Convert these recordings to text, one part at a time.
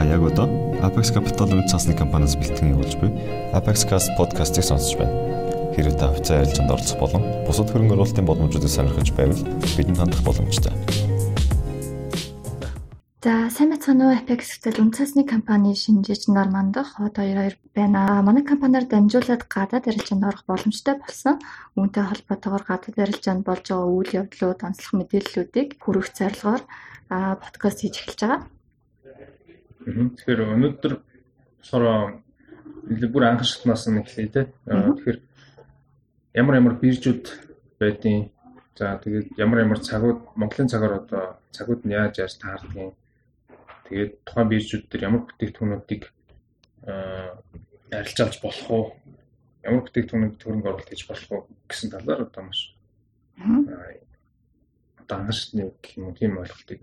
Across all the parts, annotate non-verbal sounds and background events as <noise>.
Та яг одоо Apex Capital үнэ цасны компаниас бэлтгэн явуулж буй Apex Cast podcast-ыг сонсож байна. Хэрвээ та хувьцаа ярилцанд оролцох болон бусад хөрөнгө оруулалтын боломжуудыг сонирхож байвал бидэнд хандах боломжтой. За сайн байцгаана уу Apex Capital үнэ цасны компани шинжээч Нормандах хот 22 байна. Манай компаниар дамжуулаад гадаад арилжаанд орох боломжтой болсон. Үүнтэй холбоотойгоор гадаад арилжаанд болж байгаа үйл явдлууд, онцлог мэдээллүүдийг хүргэх зорилгоор подкаст хийж эхэлж байгаа. Тэгэхээр өнөөдөр болохоор бүр анхан шатнаас нь эхлэе те. Тэгэхээр ямар ямар биржүүд байдیں۔ За тэгээд ямар ямар цагууд Монголын цагаар одоо цагууд нь яаж яаж таардгийг тэгээд тухайн биржүүд дээр ямар бүтээгдэхүүнүүдийг арилж авч болох уу? Ямар бүтээгдэхүүнүүд төрөнг оруулалт хийж болох уу гэсэн талаар одоо маш одоо шатны гэх юм тийм ойлголтыг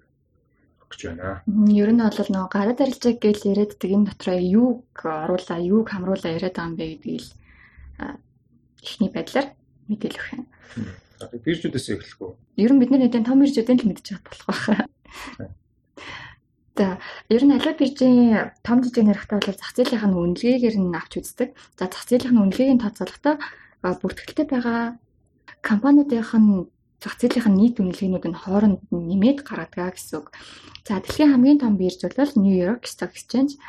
өгч байна. Ер нь бол нөгөө гараад арилжааг гэж яриаддаг энэ дотроо юуг оруулаа, юуг хамруулаа яриад байгаа юм бэ гэдгийг л эхний байдлаар мэдээлэх юм. Биржүүдээс эхлэх үү? Ер нь бид нар хэдийн том биржүүдийн л мэдчих болох байх. За ер нь аливаа биржийн том жижиг наригтай бол зах зээлийн үнэлгээгээр нь авч үздэг. За зах зээлийн үнэлгээгийн тооцоолохдоо бүртгэлтэй байгаа компаниудынх нь зах зээлийн нийт үнэлгээнүүд нь хооронд нэмээд гаргадаг гэсэн үг. За дэлхийн хамгийн том бирж бол New York Stock Exchange,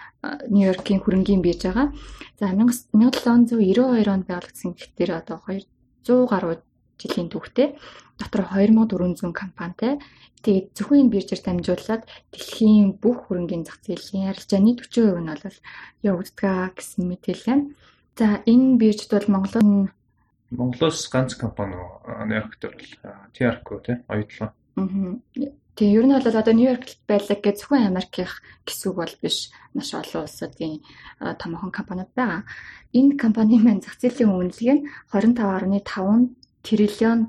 Нью-Йоркийн хөрөнгийн бирж байгаа. За 1792 онд байгуулагдсан гэхээр одоо 200 гаруй жилийн түүхтэй дотор 2400 компанитай. Тэгээд зөвхөн энэ биржээр дамжуулаад дэлхийн бүх хөрөнгийн зах зээлийн арилжааны 40% нь бол явагддаг гэсэн мэдээлэл. За энэ биржд бол Монголын Монголоос ганц компани Нью-Йоркт бол TRQ тий оюутлаа. Аа. Тэгээ ер нь бол одоо Нью-Йоркт байлаг гэж зөвхөн Америкийнх гэсэн үг бол биш. Маш олон улсуудын томоохон компаниуд байгаа. Энэ компанийн маань зах зээлийн үнэлгээ нь 25.5 триллион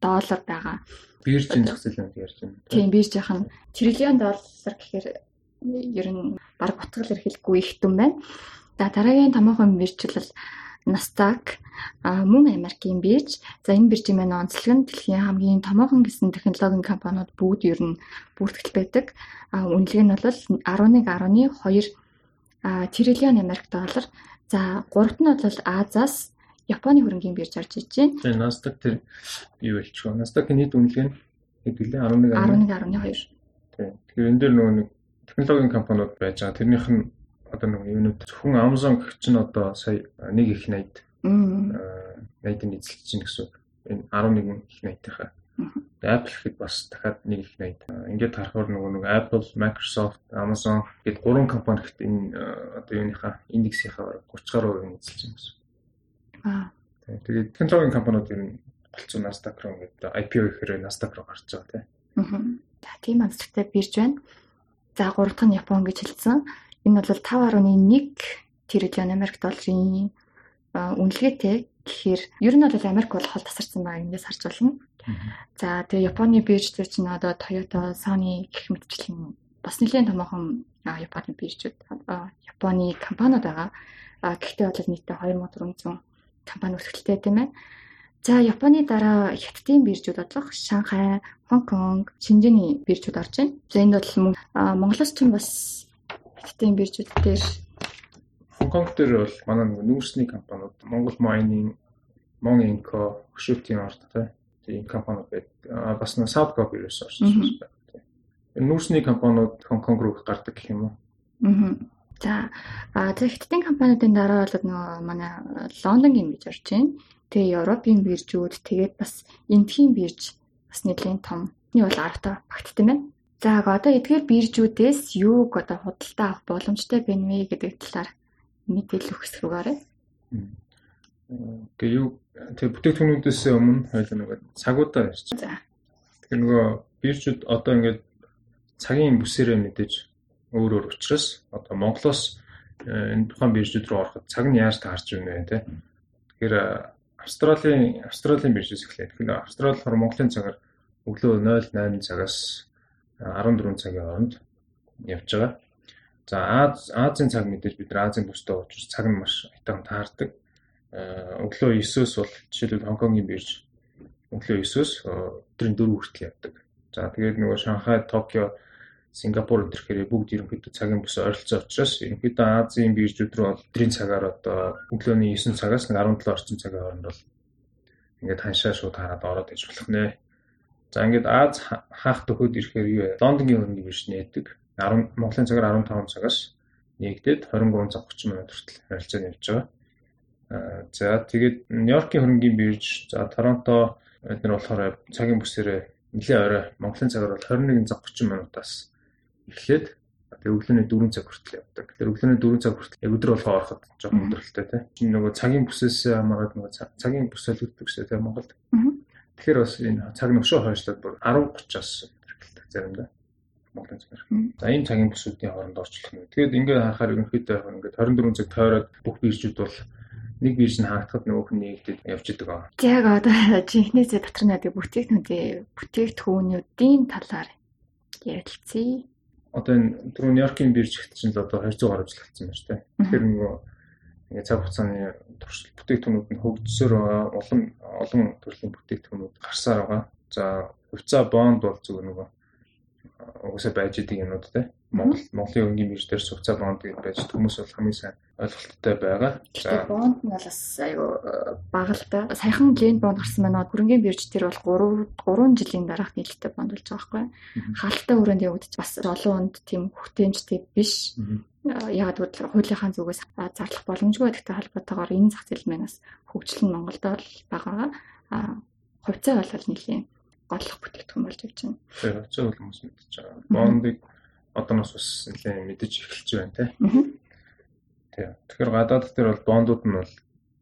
доллар байгаа. Биржийн зах зээлийн ярьж байна. Тийм биржийнх нь триллион доллар гэхээр ер нь баг утгал эрхэлгүй их дүн байна. За дараагийн томоохон биржил Nasdaq мөн Америкийн бирж. За энэ биржийн маань онцлог нь дэлхийн хамгийн томоохон гэсэн технологийн компаниуд бүгд ер нь бүртгэл байдаг. Үнэлгээ нь бол 11.2 триллион Америк доллар. За гуравт нь бол Азаас Японы хөрөнгийн бирж орж иж байна. Тэгээ Nasdaq тэр юу болчихгоо. Nasdaq-ийн нийт үнэлгээ нь хэд гэлээ 11.2. Тийм. Тэгэхээр энэ дээр нөгөө нэг технологийн компаниуд байж байгаа. Тэрнийх нь одоо нэг юунууд зөвхөн Amazon гэх чинь одоо сая нэг их 80 80-ын эзэлж чинь гэсэн үг. Энэ 11 их 80-ийнхаа. Apple гэхэд бас дахиад нэг их 80. Ингээд харахаар нөгөө нэг Apple, Microsoft, Amazon гэд гурван компани гэхэд энэ одоо юуныхаа индексийнхаа 30 гаруй хувийг эзэлж чинь гэсэн. Аа. Тэгээд технологийн компаниуд ер нь болцсон Nasdaq руу ингээд IPO ихээр Nasdaq руу гарч байгаа тийм. Аа. За тийм онцлогтой бирж байна. За гурав дахь нь Япон гэж хэлсэн. Энэ бол 5.1 триллион Америк долларын үнэлгээтэй гэхээр ер нь бол Америк бол хол тасарсан байгаа эндээс харж болно. За тэгээ Японы бирж дээр чинь одоо Toyota, Sony гэх мэтчлэн бас нэлийн томоохон Японы биржүүд Японы компаниуд байгаа. Гэхдээ бол нийтдээ 2400 компани үүсгэлтэй тийм ээ. За Японы дараа хятадын биржүүд бодлого Шанхай, Хонконг, Шинжээний биржүүд орж байна. За энд бол Монголоос ч бас хятадын биржүүд дээр Хонконг дээр бол манай нүүрсний компаниуд Монгол Mining, Mon Inco, Хөшөөтийн орд тийм компаниуд байдаг. Бас нэг Southco биржээс орж байна. Нүүрсний компаниуд Хонконг руу гардаг гэх юм уу? Аа. За за хятадын компаниудын дараа бол нөгөө манай Лондонгийн бирж орж байна. Тэгээ Европын биржүүд тэгээд бас Индийн бирж бас нэлийн том. Нэг бол 10 та багттай байна. За одоо эдгээр биржүүдээс юуг одоо худалдаа авах боломжтой байна вэ гэдэг талаар мэдээлэл өгөх хэрэгээрээ. Тэгээ юу тэг бүтээгдэхүүнүүдээс өмнө хоёул нэг цагуудаа ярьчих. За. Тэгэхээр нөгөө биржүүд одоо ингээд цагийн бүсээрээ мэдээж өөр өөр учраас одоо Монголоос энэ тухайн биржүүд рүү ороход цаг нь яаж таарч байна вэ те. Тэгэхээр Австралийн Австралийн биржээс эхлээд. Тэгэхээр Австрали болохоор Монголын цагаар өглөө 08 цагаас 14 цагийн хооронд явж байгаа. За Аз Азийн цаг мэдээж бид нар Азийн бүстэй учраас цаг нь маш айтайхан таардаг. Өглөө 9-өөс бол жишээлбэл Хонконгийн бирж өглөө 9-өөс өдрийн 4 хүртэл явдаг. За тэгээд нөгөө Шанхай, Токио Сингапур өдрөхээр бүгд ерөнхийдөө цагийн бүс ойролцоо учраас ерөнхийдөө Азийн биржүүд рүү өдрийн цагаар одоо өглөөний 9 цагаас 17 орчим цагийн хооронд бол ингээд ханшаа шууд хараад ороод иж болох нэ. За ингээд Аз хаах төхөд ирэхээр юу? Лондонгийн хөрөнгөний бирж нээдэг. 10 Монголын цагаар 15 цагаас нэгдээд 23 цаг 30 минут хүртэл харилцаа нэрж байгаа. За тэгээд Нью-Йоркийн хөрөнгөний бирж, за Торонто эдгээр болохоор цагийн бүсээрээ нэлээ орой Монголын цагаар бол 21 цаг 30 минутаас эхлээд тэгээ өглөөний 4 цаг хүртэл явдаг. Тэгэхээр өглөөний 4 цаг хүртэл яг өдөр болгоо ороход жоохон өдрөлттэй тий. Чинь нөгөө цагийн бүсээс хамаагаад нөгөө цагийн бүс солигддог шээ тий Монголд. Тэгэхээр бас энэ цаг нөхшөө хойшлоод бүр 10:30-аас эхэлдэг заримдаа. Монголын цагаар. За энэ цагийн бүсүүдийн хооронд орчлох нь. Тэгээд ингээд харахаар ерөнхийдөө ингээд 24 цаг тойроод бүх биржүүд бол нэг бирж нь хаагдахад нөгөөх нь нэгдэд явж идэг аа. Яг одоо жинхнээсээ дотор нэг бүтээгдэхүүнүүдийн бүтээгдэхүүнүүдийн талаар ярилцъя одоо энэ түрүү Нью-Йоркийн бирж ихт чинь л одоо 200 гаруй жил болсон байна шүү дээ. Тэгэхээр нөгөө ингээ цаг хугацааны туршилт бүтээгдэхүүнүүд нь хөгжсөөр байгаа. Улам олон төрлийн бүтээгдэхүүнүүд гарсаар байгаа. За хувьцаа бонд бол зүгээр нөгөө угсаа байж идэг юмнууд те. Монгол Монголын өнгийн бирж дээр хувьцаа бонд гэж байж хүмүүс бол хамгийн сайн ойлголттой байгаа. За бонд нь бол бас айгүй э, бага л да. Саяхан лен бонд гарсан байна. Хөрөнгөний бирж тэр бол 3 3 жилийн дараах нийлэлтэй бонд болж байгаа байхгүй. Хаалттай өрөөнд явагдаж бас олон онд тийм хүртээмжтэй биш. Э, яг л хуулийнхаа зүгээс зарлах боломжгүй гэдэгтэй холбоотойгоор энэ зах зээл маань бас хөгжил нь Монголд бол бага байгаа. А хувьцаа бол нэлийн голлох бүтээгдэхүүн болж явж байна. Тийм, хувьцаа бол хүмүүс мэдчихэж байгаа. Бондыг одоо нас бас нэлээд мэдэж эхэлж байна те. Тийм. Тэгэхээр гадаад дээр бол бондууд нь бол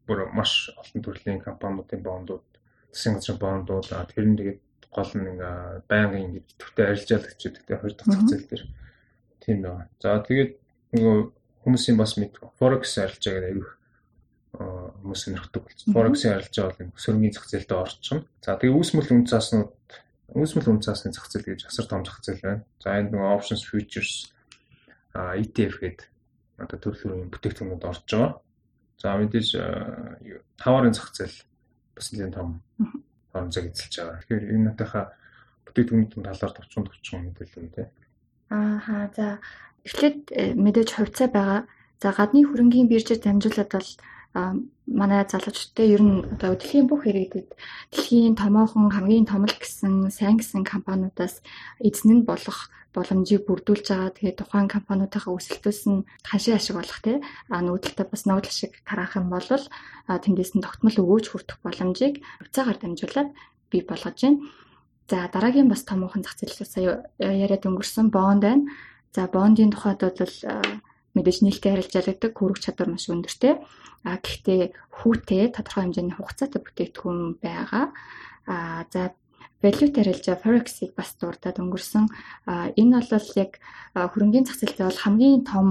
бүр маш олон төрлийн компаниудын бондууд, засгийн газрын бондууд, тэр нь тэгээд гол нь ингээ байнгын ингэ төвтэй арилжаалагч гэдэг тийм хоёр дахь зах зээл дээр тийм байна. За тэгээд нөгөө хүмүүсийн бас мэд forex арилжаа гэдэг аюух хүмүүс сонирхдаг болсон. Forex-ийн арилжаа бол энэ сөрөнгийн зах зээлдээ орчихно. За тэгээ үүсмэл үн цааснууд үүсмэл үн цаасны зах зээл гэж асар том зах зээл байна. За энд нөгөө options futures а ETF гэдэг одоо төрөлхтөрийн бүтээгдэхүүнүүд орж байгаа. За мэдээж таварын зах зээл бас нэлээд том хонцог эзэлж байгаа. Тэгэхээр энэ натайхаа бүтээгдэхүүнүүдийн талаар товчхон товчхон мэдээлэл үү те. Ааха за эхлээд э, мэдээж хувьцаа байгаа. За гадны хөрөнгийн биржээр дамжуулаад бол манай залуучдтай ер нь одоо дэлхийн бүх иргэдэд дэлхийн томоохон хамгийн том л гэсэн сайн гэсэн компаниудаас эзэн нь болох боломжийг бүрдүүлж байгаа. Тэгээд тухайн компаниудынхаа өсөлтөөс нь хашиг ашиг болох тий. А нүүдэлтэй бас ноодл шиг тараах юм бол тэндээс нь тогтмол өгөөж хүртэх боломжийг хувьцаагаар дамжуулаад бий болгож байна. За дараагийн бас томоохон зах зээл сая яриад өнгөрсөн бонд байна. За бондын тухайд бол мэдээж нээлттэй харилцаалагддаг хүрэх чадвар маш өндөртэй. А гэхдээ хүүтэй тодорхой хэмжээний хугацаатай бүтээгдэхүүн байгаа. А за value тарилжаа forex-ийг бас дурдаад өнгөрсөн. А энэ бол яг хөрөнгөний зах зээлтэй бол хамгийн том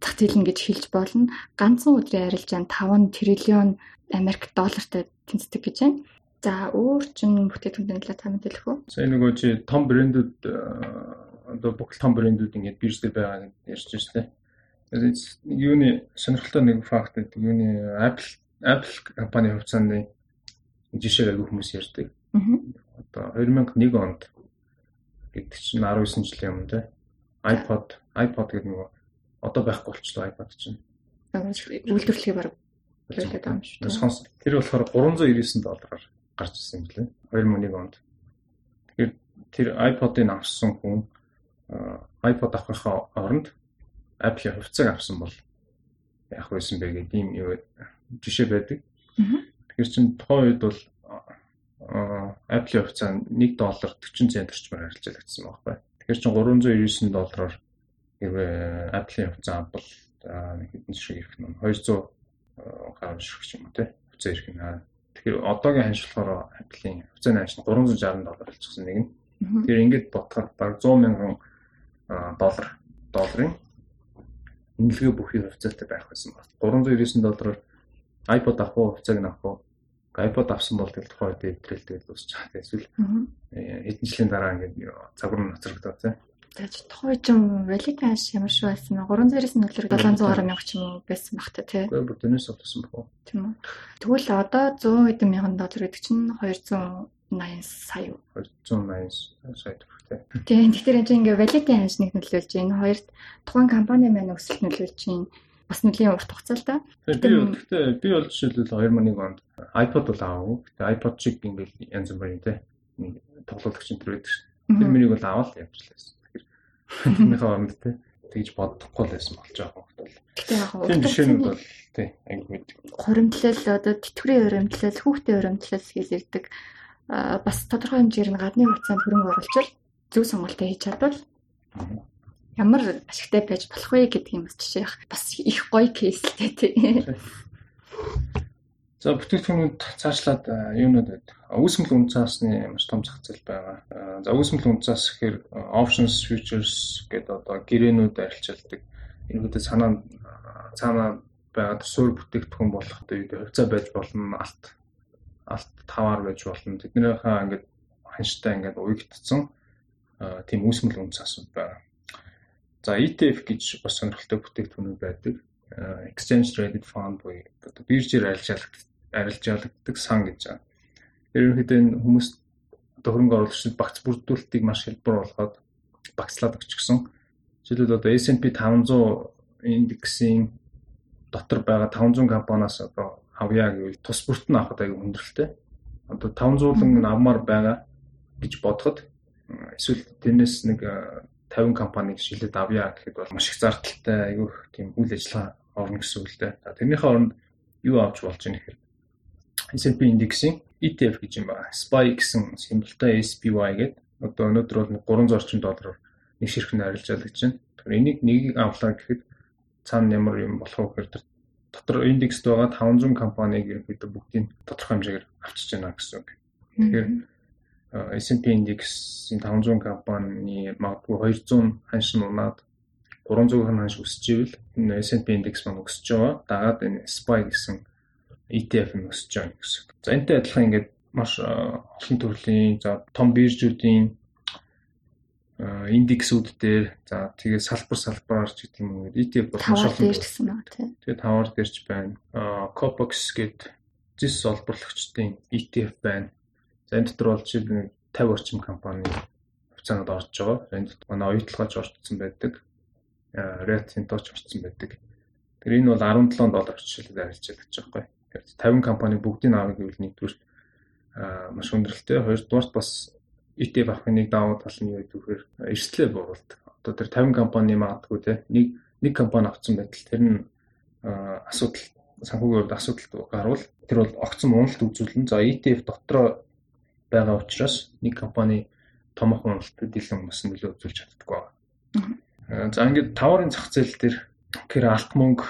зах зээл нь гэж хэлж болно. Ганцхан өдрийн арилжаа нь 5 триллион Америк доллартай тэнцдэг гэж байна. За өөр чин бүтээгдэхүүн талаар та мэдээлэх үү? Сая нөгөө чи том брэндүүд одоо бүх том брэндүүд ингээд бирж дээр байгаа ярьж байна шүү дээ юуны сонирхолтой нэг факт гэдэг юуны Apple Apple компани хувьцааны жишээг агай хүмүүс ярьдаг. Одоо 2001 онд гэдэг чинь 19 жилийн өмнө те iPod iPod гэдэг нөгөө одоо байхгүй болчихлоо iPod чинь. Үйлдвэрлэхийг баг хэлээд байгаа юм шүү. Сонс. Тэр болохоор 399 доллараар гарч ирсэн юм лээ. 2001 онд. Тэгэхээр тэр iPod-ыг авсан хүн iPod авахынхаа оронд Apple-ийн хувьцааг авсан бол яах байсан бэ гэдэг ийм жишээ байдаг. Тэгэхээр чин тухайн үед бол Apple-ийн хувьцаа 1 доллар 40 цент орчмоор харилцаагдсан байгаа байхгүй. Тэгэхээр чин 399 доллараар хэрвээ Apple-ийн хувьцаа авбал хэдэн шиг ирэх нь 200 гаруй шиг юм уу те хувьцаа ирэх нь. Тэгэхээр одоогийн ханшлахаар Apple-ийн хувьцааны ханшлах 360 доллар болчихсон нэг нь. Тэгэхээр ингээд бодоход баг 100 мянган доллар долларын үнэлгээ бүхий хувьцаатай байх байсан байна. 399 доллараар iPod авах уу, хувьцааг нь авах уу? iPod авсан бол тэгэл тухайн үед эвдрэлтэй дуусч байгаа. Эсвэл хэдэн жилийн дараа ингээд цагур нь ноцрогдоо тийм. Тэгэж тухайн ч юм валиташ ямар шүү байсан бэ? 399 доллар 700 гаруй мянга ч юм байсан баг та тий. Үгүй бүр тэнэс олсон баг. Тийм үү. Тэгвэл одоо 100 хэдэн мянган доллар гэдэг чинь 280 сая. 280 сая төгрөг Тийм. Тэгэхээр энэ ингээ валидын ханш нэг нөлөөлж байна. Хоёрт тухайн компани маань өсөлт нөлөөлж байна. Бас нэлийн урт хугацаа л да. Би гэхдээ би бол жишээлбэл 2001 онд iPod бол аав. Гэтэ iPod чиг ингээл янз бүр юм те. Тоглоулагч энэ төр байдаг. Тэр мөрийг бол аваад явчихлаа. Тэгэхээр тэрнийхээ оронд те тэгж бодохгүй л байсан болж байгаа юм бол. Тийм жишээнүүд бол тий англи мэд. Хуримтлал одоо тэтгэврийн хуримтлал, хүүхдийн хуримтлал гэж ирдэг. Аа бас тодорхой хэмжээр нь гадны хугацаанд хөрөнгө оруулчвал зөв сонголтоо хийж чадвал ямар ашигтай байж болох вэ гэдэг юм бас жишээ бас их гоё кейс л тий. <laughs> За бүтээгдэхүүнүүд цаашлаад юунууд байд. Үүсмэл үн цаасны маш том зах зээл байгаа. За үүсмэл үн цаас гэхээр options, futures гэдэг одоо гэрээнүүд арилжаалдаг. Энэгээр санаа цаанаа байгаа төсөөр бүтээгдэхүүн болох үед хувьцаа байж болно, алт алт таваар байж болно. Тэднийхээ ингээд ханштай ингээд уягдсан тийм үүсмэл үн цаасууд байгаа. За ETF гэж бас сонирхолтой бүтээгдэхүүнүүд байдаг. Exchange Traded Fund буюу биржээр арилжаалагддаг сан гэж байна. Ерөнхийдөө энэ хүмүүс хөрөнгө оруулагчид багц бүрдүүлэлтийг маш хэлбэр болгоод багцлаад өгчихсөн. Жишээлбэл одоо S&P 500 индексийн дотор байгаа 500 компаниас одоо авъя гэвэл тус бүрт нь авахд аягүй хүндрэлтэй. Одоо 500-ын авмаар байгаа гэж бодоход эсвэл тэрнээс нэг 50 компаниг шилээд авъя гэхэд бол маш их зардалтай аягүй тийм үйл ажиллагаа орно гэсэн үг л дээ. Тэрнийхээ оронд юу авч болж байгаа нэхэр S&P индексийн ETF гэж юм байна. SPY гэсэн символтой SPY гэдэг. Одоо өнөөдөр бол 300 орчим доллараар нэг ширхэг арилжаалж байна. Тэгэхээр энийг нэгийг авлаа гэхэд цаана ямар юм болох вэ гэхээр дотор индекст байгаа 500 компаниг ерөнхийдөө бүгдийг тодорхой хэмжээгээр авчиж байна гэсэн үг. Тэгэхээр S&P индексийн 500 компани магадгүй 200 ханш нь унаад 300 ханш өсөж ивэл энэ S&P индекс маань өсөж байгаа. Дагаад энэ SPY гэсэн ETF нь өсөж байгаа гэсэн. За энтэй адилхан ингээд маш олон төрлийн за том биржүүдийн индексүүд дээр за тэгээ салбар салбараар ч гэдэг юм уу ETF бол маш олон гэсэн байна тийм. Тэгээ тавар дээрч байна. Copox гээд зис олборлогчдын ETF байна. Энэ дотор бол жишээл 50 орчим компани хувьцаанд орж байгаа. Энэ дотор манай оюутлагаач орцсон байдаг. Red Center-ч орцсон байдаг. Тэр энэ бол 17 доллар жишээлбэл арилжаалагч байгаа байхгүй. 50 компани бүгдийг авах гэвэл нэгдүгээр маш өндөрлөлтэй. Хоёрдугаарт бас ETF авахын нэг давуу тал нь юу вэхээр эрсдлээ бууруулдаг. Одоо тэр 50 компани магадгүй те нэг нэг компани авсан байтал тэр нь асуудал санхүүгийн хувьд асуудалд гарвал тэр бол огцон уналт үзүүлнэ. За ETF дотроо байгаа учраас нэг компани томох уналтад илүү бас нөлөө үзүүлж чаддаггүй байна. За ингээд таварын зах зээл дээр гэхээр алт мөнгө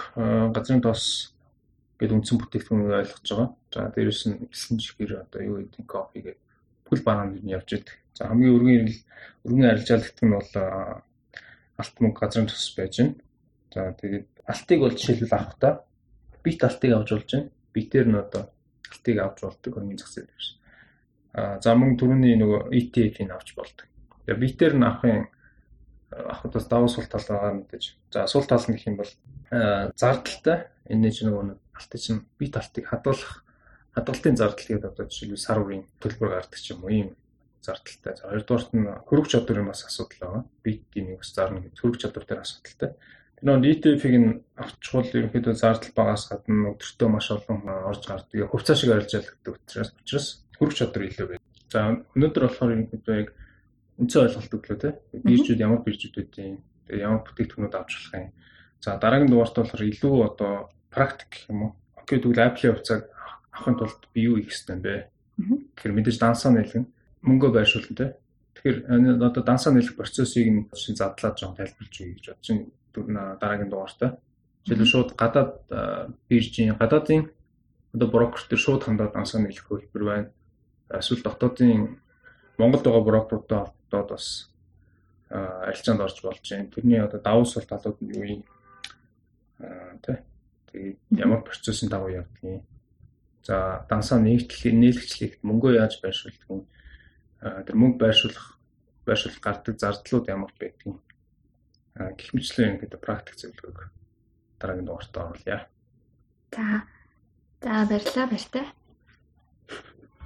газрын тос гэдэг үндсэн бүтээгдэхүүнийг ойлгож байгаа. За дээрэс нь элсэн чихэр одоо юу гэдэг кофе гэдэг бүл бараанд нь явж идэг. За хамгийн өргөн өргөн арилжаалагт нь бол алт мөнгө газрын тус байж байна. За тэгээд алтыг бол жишээлбэл авахдаа бит алтыг авч болж байна. Битээр нь одоо алтыг авч болдог өргөн зах зээл биш. За мөн түрүүний нөгөө ETF-ийг авч болдог. Тэгээ битээр нь авахын авахд бас давуу сул тал байгаа мэдээж. За сул тал нь гэх юм бол зардалтай энэ чинь нөгөө алтыг чинь бит алтыг хадгалах хадгалтын зардал гэдэг одоо жишээлбэл сар үрийн төлбөр гардаг ч юм уу ийм зардалтай. За хоёрдугаарт нь хөрөг чадварын бас асуудал байгаа. Битийн нэг ус зарна гэж хөрөг чадвар дээр асуудалтай. Тэр нөгөө ETF-ийг нь авчвал ерөнхийдөө зардал багаас гадна өдөртөө маш олон орж гардаг. Хувьцаа шиг арилжаалагддаг учраас учраас хөрөг чадвар илүү байна. За өнөөдөр болохоор ерөнхийдөө яг үнцэн ойлголт өглөө те. Биржүүд ямар биржүүд үүдийн тэгээ ямар бүтээгдэхүүнүүд авч болох юм. За дараагийн дугаарт болохоор илүү одоо практик гэх юм уу. Окей тэгвэл Apple-ийн хувьцааг авахын тулд би юу хийх ёстой юм бэ? Тэгэхээр мэдээж дансаа нэлгэн мөнгөө байршуулна те. Тэгэхээр одоо дансаа нэлэх процессыг нь шин задлаад жоон тайлбарлаж өгье гэж байна дараагийн дугаартай. Жишээлбэл шууд гадаад биржийн гадаадын одоо брокер төр шууд хандаад дансаа нэлэх хөлбөр байна. Эсвэл дотоодын Монголд байгаа брокеруудтай холбогдоод бас арилжаанд орж болж байна. Тэрний одоо давуу сул талууд нь юу юм? Тий. Тэгээд ямар процессын дагуу явдгийг. За дансаа нэгтлэх нийлэгчлэгт мөнгөө яаж байршуулдаг юм? Тэр мөнгө байршуулах байршуулах гардаг зардлууд ямар байдгийг гэх мэтлэн ингээд практик зөвлөгөөг дараагийн дугаартаа оруулъя. За. За баярлалаа баяртай.